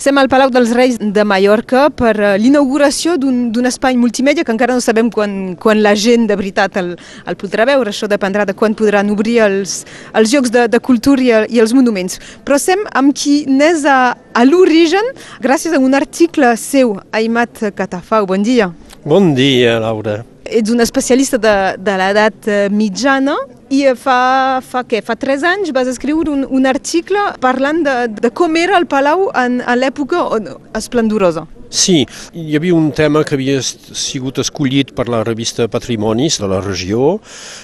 Estem al Palau dels Reis de Mallorca per eh, l'inauguració d'un espai multimèdia que encara no sabem quan, quan la gent de veritat el, el podrà veure. Això dependrà de quan podran obrir els, els llocs de, de cultura i, i els monuments. Però estem amb qui n'és a, a l'origen gràcies a un article seu, Aimat Catafau. Bon dia. Bon dia, Laura. Ets un especialista de, de l'edat eh, mitjana i fa, fa, què? fa tres anys vas escriure un, un article parlant de, de com era el Palau en, a l'època esplendorosa. Sí, hi havia un tema que havia sigut escollit per la revista Patrimonis de la regió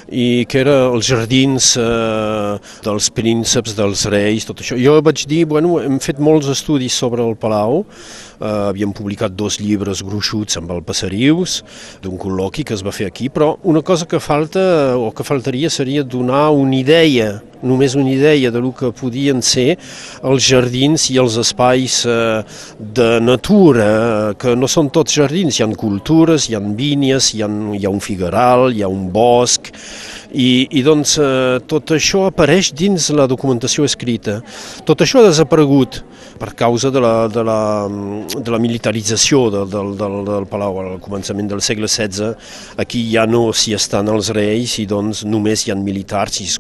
i que era els jardins eh, dels prínceps, dels reis, tot això. Jo vaig dir, bueno, hem fet molts estudis sobre el Palau, eh, havíem publicat dos llibres gruixuts amb el Passarius, d'un col·loqui que es va fer aquí, però una cosa que falta o que faltaria seria donar una idea només una idea de lo que podien ser els jardins i els espais eh, de natura, que no són tots jardins, hi ha cultures, hi ha vinyes, hi ha, hi ha un figueral, hi ha un bosc, i, i doncs eh, tot això apareix dins la documentació escrita. Tot això ha desaparegut per causa de la, de la, de la militarització de, del, del, del Palau al començament del segle XVI. Aquí ja no s'hi estan els reis i doncs només hi ha militars i es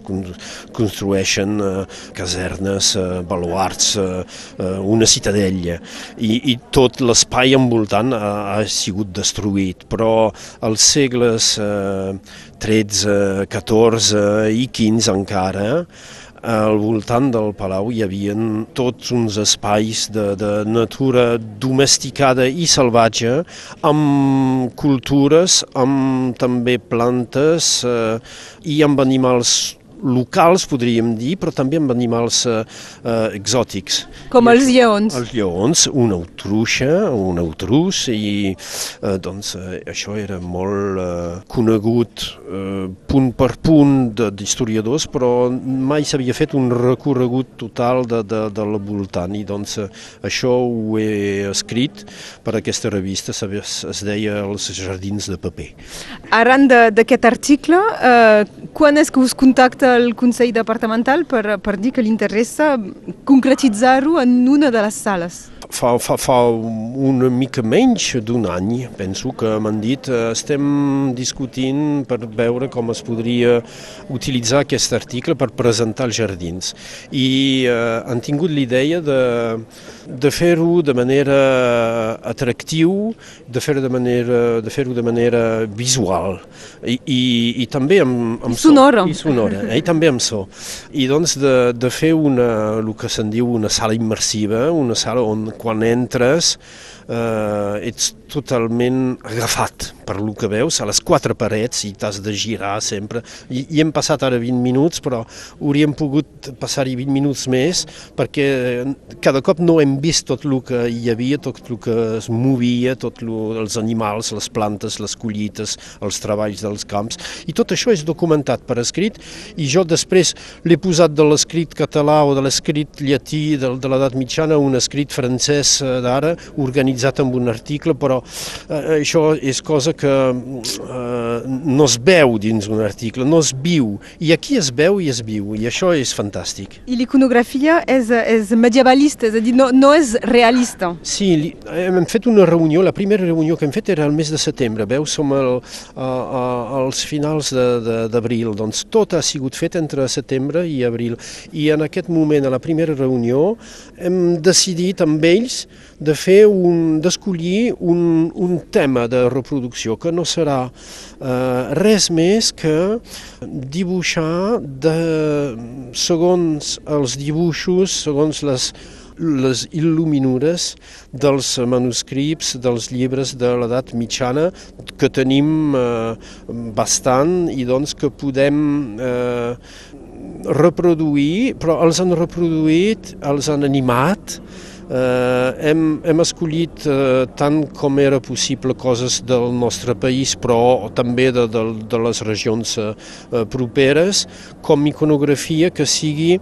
construeixen eh, casernes, eh, baluarts, eh, eh, una citadella i, i tot l'espai envoltant ha, ha sigut destruït, però als segles eh, 13, 14 i 15 encara, al voltant del palau hi havia tots uns espais de, de natura domesticada i salvatge, amb cultures, amb també plantes eh, i amb animals locals, podríem dir, però també amb animals eh, eh, exòtics. Com els lleons. Els lleons, una autruixa, un autrus, i eh, doncs eh, això era molt eh, conegut eh, punt per punt d'historiadors, però mai s'havia fet un recorregut total de, de, de la voltant, i doncs eh, això ho he escrit per aquesta revista, es, es deia Els jardins de paper. Arran d'aquest article, eh, quan és que us contacta el Consell Departamental per, per dir que li interessa concretitzar-ho en una de les sales. Fa, fa, fa una mica menys d'un any, penso que m'han dit, eh, estem discutint per veure com es podria utilitzar aquest article per presentar els jardins. I eh, han tingut l'idea de, de fer-ho de manera atractiu, de fer-ho de manera, de fer de manera visual i, i, i també amb, amb I sonora. So, I sonora, eh? i també amb so. I doncs de, de fer una, el que se'n diu una sala immersiva, una sala on quan entres eh, ets totalment agafat per lo que veus a les quatre parets i t'has de girar sempre. I, I hem passat ara 20 minuts, però hauríem pogut passar-hi 20 minuts més perquè cada cop no hem vist tot el que hi havia, tot el que es movia, tot lo, els animals, les plantes, les collites, els treballs dels camps. I tot això és documentat per escrit i jo després l'he posat de l'escrit català o de l'escrit llatí de, de l'edat mitjana un escrit francès eh, d'ara organitzat amb un article, però eh, això és cosa que eh, no es veu dins un article, no es viu, i aquí es veu i es viu, i això és fantàstic. I l'iconografia és, és medievalista, és a dir, no, no és realista. Sí, li, hem fet una reunió, la primera reunió que hem fet era el mes de setembre, veus, som el, a, a, als finals d'abril, doncs tot ha sigut fet entre setembre i abril, i en aquest moment, a la primera reunió, hem decidit amb ells de fer un, d'escollir un, un tema de reproducció que no serà eh, res més que dibuixar de, segons els dibuixos, segons les les il·luminures dels manuscrits, dels llibres de l'edat mitjana, que tenim eh, bastant i doncs que podem eh, reproduir, però els han reproduït, els han animat, Eh, hem, hem escollit eh, tant com era possible coses del nostre país, però també de, de, de les regions eh, properes, com iconografia que sigui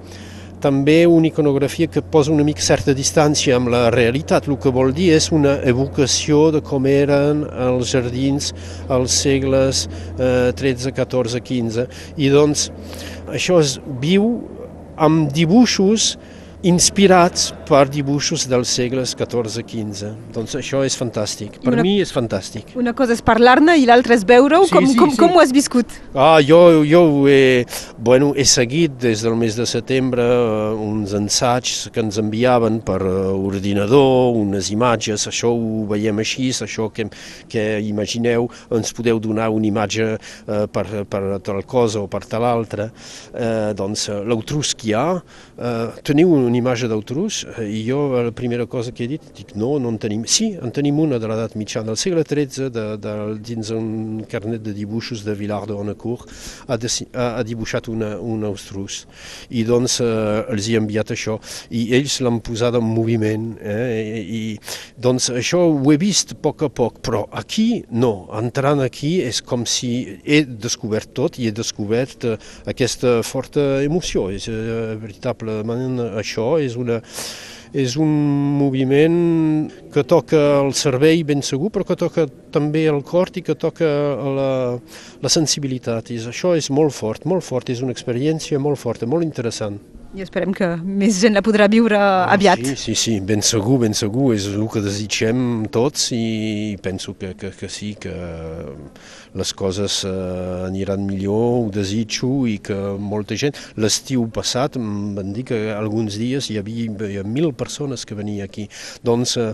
també una iconografia que posa una mica certa distància amb la realitat. El que vol dir és una evocació de com eren els jardins als segles eh, 13, 14, 15. I doncs això es viu amb dibuixos inspirats per dibuixos dels segles XIV-XV. Doncs això és fantàstic. Per una, mi és fantàstic. Una cosa és parlar-ne i l'altra és veure-ho. Sí, com, sí, com, sí. com ho has viscut? Ah, jo, jo he, bueno, he seguit des del mes de setembre uh, uns ensaigs que ens enviaven per uh, ordinador, unes imatges, això ho veiem així, això que, que imagineu, ens podeu donar una imatge uh, per, per tal cosa o per tal altra. Uh, doncs uh, l'Eutrusquià, uh, teniu una imatge d'Eutrus? Uh, I jo la primera cosa que he dit, dic no, no en tenim. Sí, en tenim una de l'edat mitjana, del segle XIII, de, de, dins un carnet de dibuixos de Vilar de Honacourt, ha, de, ha, ha dibuixat una, un austrus. I doncs eh, els hi he enviat això i ells l'han posat en moviment eh, i, i doncs això ho he vist a poc a poc, però aquí no, entrant aquí és com si he descobert tot i he descobert eh, aquesta forta emoció, és eh, veritablement això és una és un moviment que toca el cervell ben segur, però que toca també el cor i que toca la, la sensibilitat. I això és molt fort, molt fort, és una experiència molt forta, molt interessant. I esperem que més gent la podrà viure aviat. Sí, sí, sí, ben segur, ben segur, és el que desitgem tots i penso que, que, que sí, que les coses eh, aniran millor, ho desitjo i que molta gent... L'estiu passat em van dir que alguns dies hi havia, hi havia mil persones que venien aquí, doncs eh,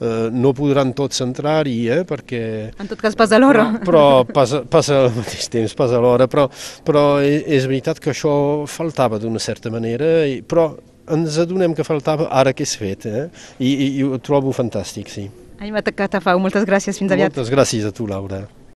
eh, no podran tots entrar-hi, eh, perquè... En tot cas passa l'hora. Però passa, passa al mateix temps, passa l'hora, però, però és, és veritat que això faltava d'una certa manera, i, però ens adonem que faltava ara que és fet, eh? I, i, i ho trobo fantàstic, sí. Aima Catafau, moltes gràcies, fins aviat. Moltes gràcies a tu, Laura.